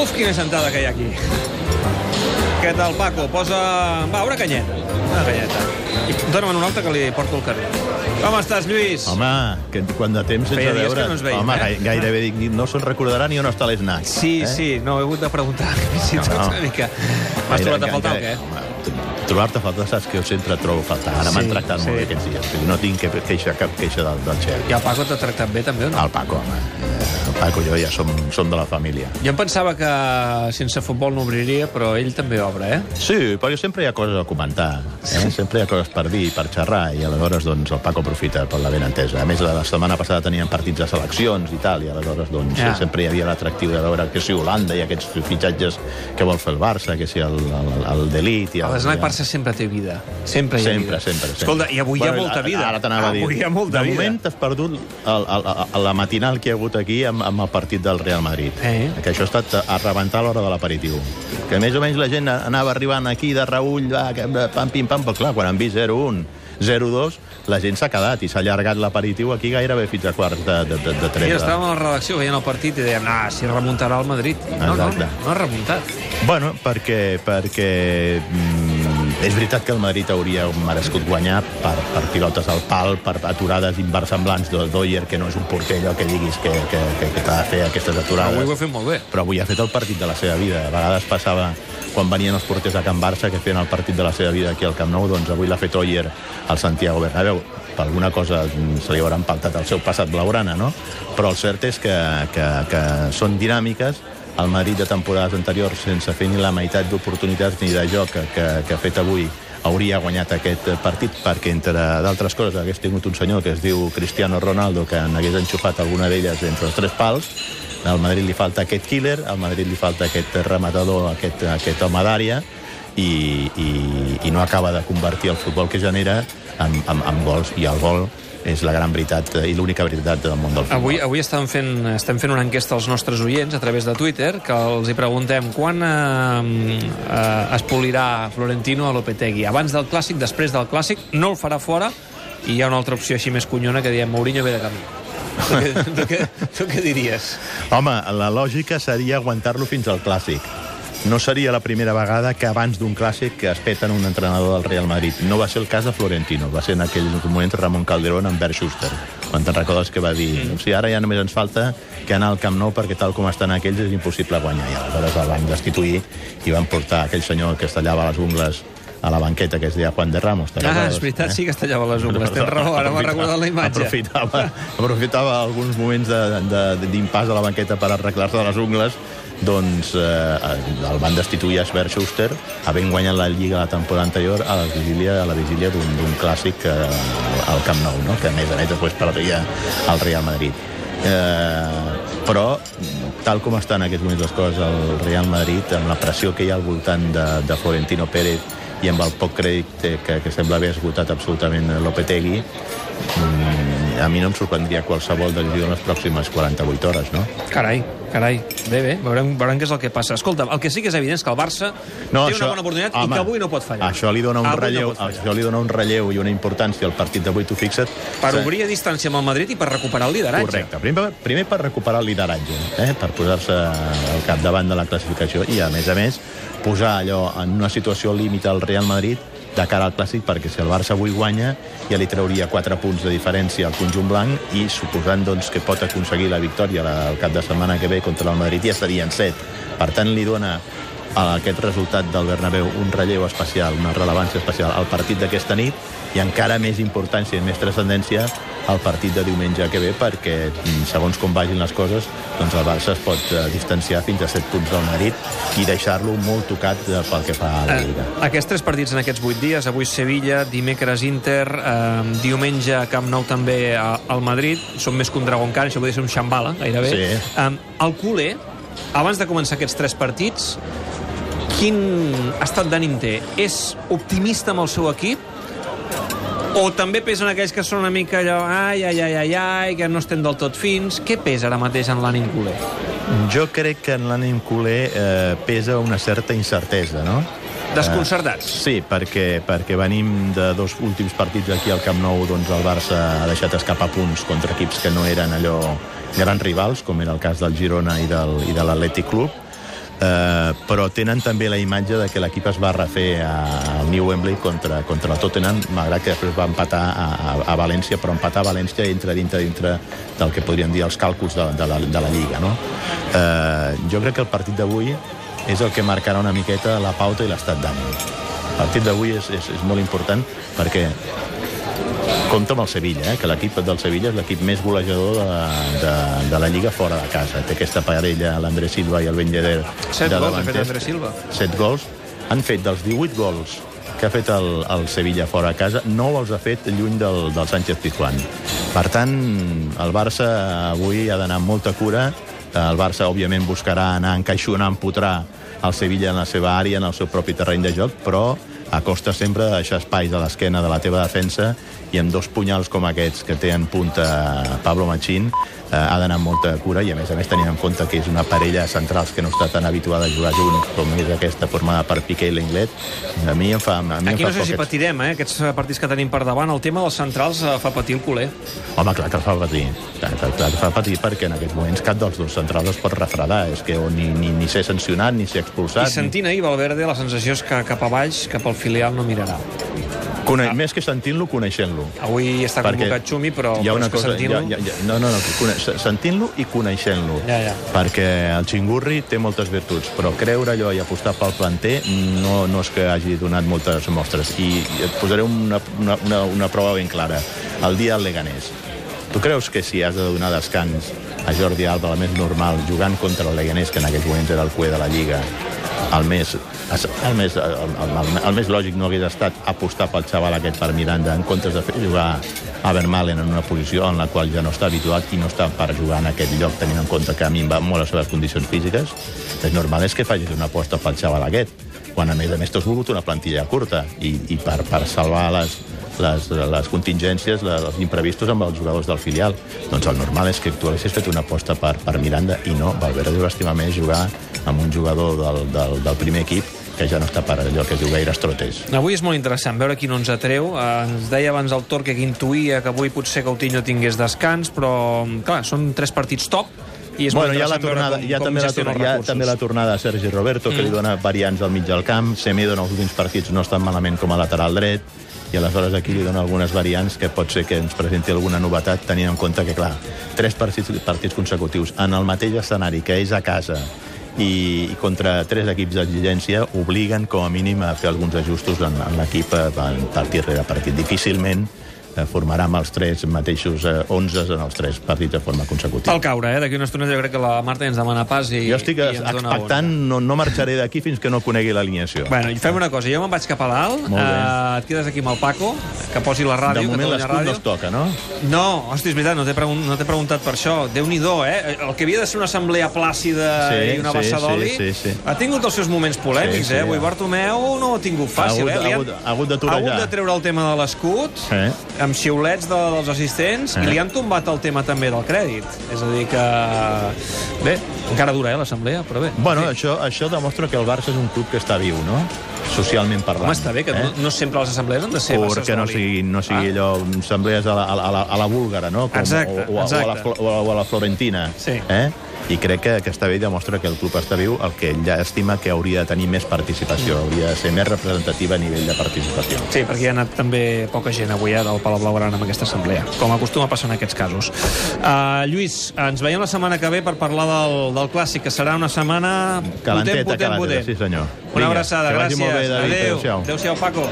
Uf, quina sentada que hi ha aquí. Què tal, Paco? Posa... Va, una canyeta. Una canyeta. I dóna'm una altra que li porto al carrer. Com estàs, Lluís? Home, que quant de temps sense veure... que no ens veiem, Home, eh? gai- gairebé dic, no se'n recordarà ni on està l'esnac. Sí, eh? sí, no, he hagut de preguntar. Si No, no, una mica. M'has trobat a faltar o què? Home, Trobar-te a faltar, saps que jo sempre trobo a faltar. Ara Sí, m'han tractat sí. molt bé aquests dies. No tinc que- queixa, cap queixa del, del xef. I el Paco t'ha tractat bé, també, o no? El Paco, home. Eh, El Paco i jo ja som, som de la família. Jo em pensava que sense futbol no obriria, però ell també obre, eh? Sí, però sempre hi ha coses a comentar. Eh? Sempre hi ha coses per dir, per xerrar, i aleshores doncs, el Paco aprofita per la ben entesa. A més, la setmana passada tenien partits de seleccions i tal, i aleshores doncs, Ja. sempre hi havia l'atractiu de veure que si Holanda i aquests fitxatges que vol fer el Barça, que si el, el, el Delit... I el, i el- Barça sempre té vida. Sempre hi ha Sempre, vida. sempre, sempre. Escolta, i avui hi ha Bueno, molta vida. Ara t'anava a dir. Avui hi ha molta de vida. moment t'has perdut el, el, el, la matinal que hi ha hagut aquí amb, amb el partit del Real Madrid. Eh. Que això ha estat a rebentar l'hora de l'aperitiu. Que més o menys la gent anava arribant aquí de reull, va, pam, pim, pam, però clar, quan han vist 0-1, 0-2, la gent s'ha quedat i s'ha allargat l'aperitiu aquí gairebé fins a quarts de, de, de, de I tres. estàvem a la redacció veient el partit i dèiem, ah, si remuntarà el Madrid. No, no, Exacte. no ha remuntat. Bueno, perquè, perquè mm, és veritat que el Madrid hauria merescut guanyar per, per pilotes al pal, per aturades inversemblants de Doyer, que no és un porter allò que diguis que, que, que, que t'ha de fer aquestes aturades. Avui ho ha fet molt bé. Però avui ha fet el partit de la seva vida. A vegades passava quan venien els porters a Can Barça que feien el partit de la seva vida aquí al Camp Nou, doncs avui l'ha fet Oyer al Santiago Bernabéu. Per alguna cosa se li haurà empaltat el seu passat blaugrana, no? Però el cert és que, que, que són dinàmiques el Madrid de temporades anteriors sense fer ni la meitat d'oportunitats ni de joc que, que, ha fet avui hauria guanyat aquest partit perquè, entre d'altres coses, hagués tingut un senyor que es diu Cristiano Ronaldo que n'hagués enxufat alguna d'elles entre els tres pals. Al Madrid li falta aquest killer, al Madrid li falta aquest rematador, aquest, aquest home d'àrea, i, i, i no acaba de convertir el futbol que genera en, en, en gols, i el gol és la gran veritat eh, i l'única veritat del món del futbol. Avui, avui estem, fent, estem fent una enquesta als nostres oients a través de Twitter que els hi preguntem quan eh, eh, es polirà Florentino a Lopetegui. Abans del Clàssic, després del Clàssic, no el farà fora i hi ha una altra opció així més cunyona que diem Mourinho ve de camí. Tu què, tu què, tu què diries? Home, la lògica seria aguantar-lo fins al Clàssic. No seria la primera vegada que abans d'un clàssic que es peten un entrenador del Real Madrid. No va ser el cas de Florentino, va ser en aquell moment Ramon Calderón amb Bert Schuster, quan te'n recordes que va dir o sigui, ara ja només ens falta que anar al Camp Nou perquè tal com estan aquells és impossible guanyar. I aleshores el van destituir i van portar aquell senyor que es tallava les ungles a la banqueta que es deia Juan de Ramos. Ah, és veritat, Eh? sí que es tallava les ungles. Tens raó, ara m'ha recordat la imatge. Aprofitava, aprofitava alguns moments de- de- d'impàs a la banqueta per arreglar-se les ungles doncs eh, el van destituir a Schuster havent guanyat la Lliga la temporada anterior a la vigília, a la vigília d'un clàssic eh, al Camp Nou, no? que a més a més després perdria el Real Madrid. Eh, però, tal com estan en aquests moments les coses al Real Madrid, amb la pressió que hi ha al voltant de, de Florentino Pérez i amb el poc crèdit que, que sembla haver esgotat absolutament Lopetegui, mm, a mi no em sorprendria qualsevol decisió en les pròximes 48 hores, no? Carai, carai. Bé, bé, veurem, veurem què és el que passa. Escolta, el que sí que és evident és que el Barça No, té una bona oportunitat i que avui no pot fallar. Això li dona un Avui relleu, no això li dona un relleu i una importància al partit d'avui, tu fixa't. Per Sí. obrir a distància amb el Madrid i per recuperar el lideratge. Correcte. Primer, primer per recuperar el lideratge, eh? per posar-se al capdavant de la classificació i, a més a més, posar allò en una situació límit al Real Madrid de cara al Clàssic, perquè si el Barça avui guanya ja li trauria 4 punts de diferència al conjunt blanc i suposant doncs, que pot aconseguir la victòria el cap de setmana que ve contra el Madrid ja serien 7. Per tant, li dona a aquest resultat del Bernabéu un relleu especial, una rellevància especial al partit d'aquesta nit i encara més importància i més transcendència al partit de diumenge que ve perquè mm, segons com vagin les coses doncs el Barça es pot eh, distanciar fins a 7 punts del Madrid i deixar-lo molt tocat eh, pel que fa a la Lliga. Eh, aquests tres partits en aquests vuit dies, avui Sevilla, dimecres Inter, eh, diumenge Camp Nou també a- al Madrid, són més que un Dragon Khan, això podria ser un Xambala, gairebé. Sí. Eh, el culer, abans de començar aquests tres partits, quin estat d'ànim té? És optimista amb el seu equip? O també pesen aquells que són una mica allò, ai, ai, ai, ai, ai, que no estem del tot fins. Què pesa ara mateix en l'ànim culer? Jo crec que en l'ànim culer eh, pesa una certa incertesa, no? Desconcertats. Sí, perquè, perquè venim de dos últims partits aquí al Camp Nou, doncs el Barça ha deixat escapar punts contra equips que no eren allò grans rivals, com era el cas del Girona i, del, i de l'Atlètic Club. Eh, però tenen també la imatge de que l'equip es va refer al New Wembley contra, contra el Tottenham, malgrat que després va empatar a, a, a València, però empatar a València entra dintre, dintre del que podríem dir els càlculs de, de, la, de la Lliga. No? Eh, jo crec que el partit d'avui és el que marcarà una miqueta la pauta i l'estat d'ànim. El partit d'avui és, és, és molt important perquè compta amb el Sevilla, eh? que l'equip del Sevilla és l'equip més golejador de, de, de la Lliga fora de casa. Té aquesta parella, l'André Silva i el Ben Yedder. Set gols ha fet André Silva. Set gols. Han fet dels 18 gols que ha fet el, el Sevilla fora de casa, no els ha fet lluny del, del Sánchez Pizjuán. Per tant, el Barça avui ha d'anar amb molta cura. El Barça, òbviament, buscarà anar encaixonant, empotrar el Sevilla en la seva àrea, en el seu propi terreny de joc, però a costa sempre de deixar espais a l'esquena de la teva defensa i amb dos punyals com aquests que té en punta Pablo Machín eh, ha d'anar amb molta cura i a més a més tenint en compte que és una parella de centrals que no està tan habituada a jugar junts com és aquesta formada per Piqué i l'Inglet a mi em fa, a mi Aquí em no fa sé si patirem, eh? Aquests partits que tenim per davant, el tema dels centrals eh, fa patir el culer. Home, clar que el fa patir. Clar, clar, clar que fa patir perquè en aquests moments cap dels dos centrals es pot refredar. És que o ni, ni, ni ser sancionat, ni ser expulsat. I sentint ahir Valverde, la sensació és que cap a baix, cap al filial, no mirarà. Cone... Més que sentint-lo, coneixent-lo. Avui està Perquè convocat Xumi, però, hi ha una cosa, hi ha, sentint-lo... hi ha, no, no, no, cone... sentint-lo i coneixent-lo. Ja, ja. Perquè el xingurri té moltes virtuts, però creure allò i apostar pel planter no, no és que hagi donat moltes mostres. I et posaré una, una, una, una prova ben clara. El dia del Leganés. Tu creus que si has de donar descans a Jordi Alba, el més normal, jugant contra el Leganés, que en aquells moments era el cué de la Lliga, el més, el més, el, el, el més lògic no hagués estat apostar pel xaval aquest per Miranda en comptes de fer jugar a Vermalen en una posició en la qual ja no està habituat i no està per jugar en aquest lloc tenint en compte que a mi em va molt les seves condicions físiques és normal és que facis una aposta pel xaval aquest quan a més a més t'has volgut una plantilla curta i, i per, per salvar les, les, les contingències, les, els imprevistos amb els jugadors del filial. Doncs el normal és que tu haguessis fet una aposta per, per Miranda i no, Valverde va estimar més jugar amb un jugador del, del, del primer equip que ja no està per allò que diu gaires trotes. Avui és molt interessant veure qui no ens atreu. Eh, ens deia abans el Torque que intuïa que avui potser Coutinho tingués descans, però, clar, són tres partits top i és bueno, ha, la tornada, com, hi ha, com també la, tornada, els hi ha recursos. també la tornada de Sergi Roberto, que Mm. li dona variants al mig del camp. Semedo en els últims partits no està malament com a lateral dret, i aleshores aquí li dona algunes variants que pot ser que ens presenti alguna novetat, tenint en compte que, clar, tres partits, partits consecutius en el mateix escenari, que és a casa, i, i contra tres equips d'exigència obliguen com a mínim a fer alguns ajustos en, en l'equip partit rere partit. Difícilment formarà amb els tres mateixos eh, 11 en els tres partits de forma consecutiva. Cal caure, eh? D'aquí una estona jo crec que la Marta ens demana pas i, Jo estic i expectant, no, no marxaré d'aquí fins que no conegui l'alineació. Bueno, i fem una cosa, jo me'n vaig cap a dalt, bé. eh, et quedes aquí amb el Paco, que posi la ràdio, de moment l'escut no es toca, no? No, hosti, és veritat, no t'he pregun no preguntat per això. déu nhi eh? El que havia de ser una assemblea plàcida Sí, i una sí, bassa d'oli sí, sí, sí. ha tingut els seus moments polèmics, Sí, sí, eh? Avui ja. Bartomeu no ho ha tingut fàcil, Ha hagut- eh? Ha hagut- ha hagut de torejar. ha hagut de treure el tema de l'escut, Eh? Amb xiulets de, dels assistents, Eh. i li han tombat el tema també del crèdit. És a dir que... Bé, encara dura, eh, l'assemblea, però bé. Bueno, sí. això, això demostra que el Barça és un club que està viu, no? Socialment parlant. Home, està bé, que eh? no, no sempre les assemblees han de ser basses perquè no sigui, no sigui Ah. allò, assemblees a la, a la, a la, búlgara, no? Exacte, o, o, a- o, a la, exacte. O a la florentina. Sí. Eh? I crec que, bé i demostra que el club està viu, el que ella estima que hauria de tenir més participació, Mm. hauria de ser més representativa a nivell de participació. Sí, perquè hi ha anat també poca gent avui eh, del Palau Blaugrana amb aquesta assemblea, com acostuma a passar en aquests casos. Uh, Lluís, ens veiem la setmana que ve per parlar del, del Clàssic, que serà una setmana Calenteta, potent, potent, calenteta, potent. sí senyor. Una Vinga, abraçada, gràcies. Adéu. Adéu-siau. Adéu-siau, Paco.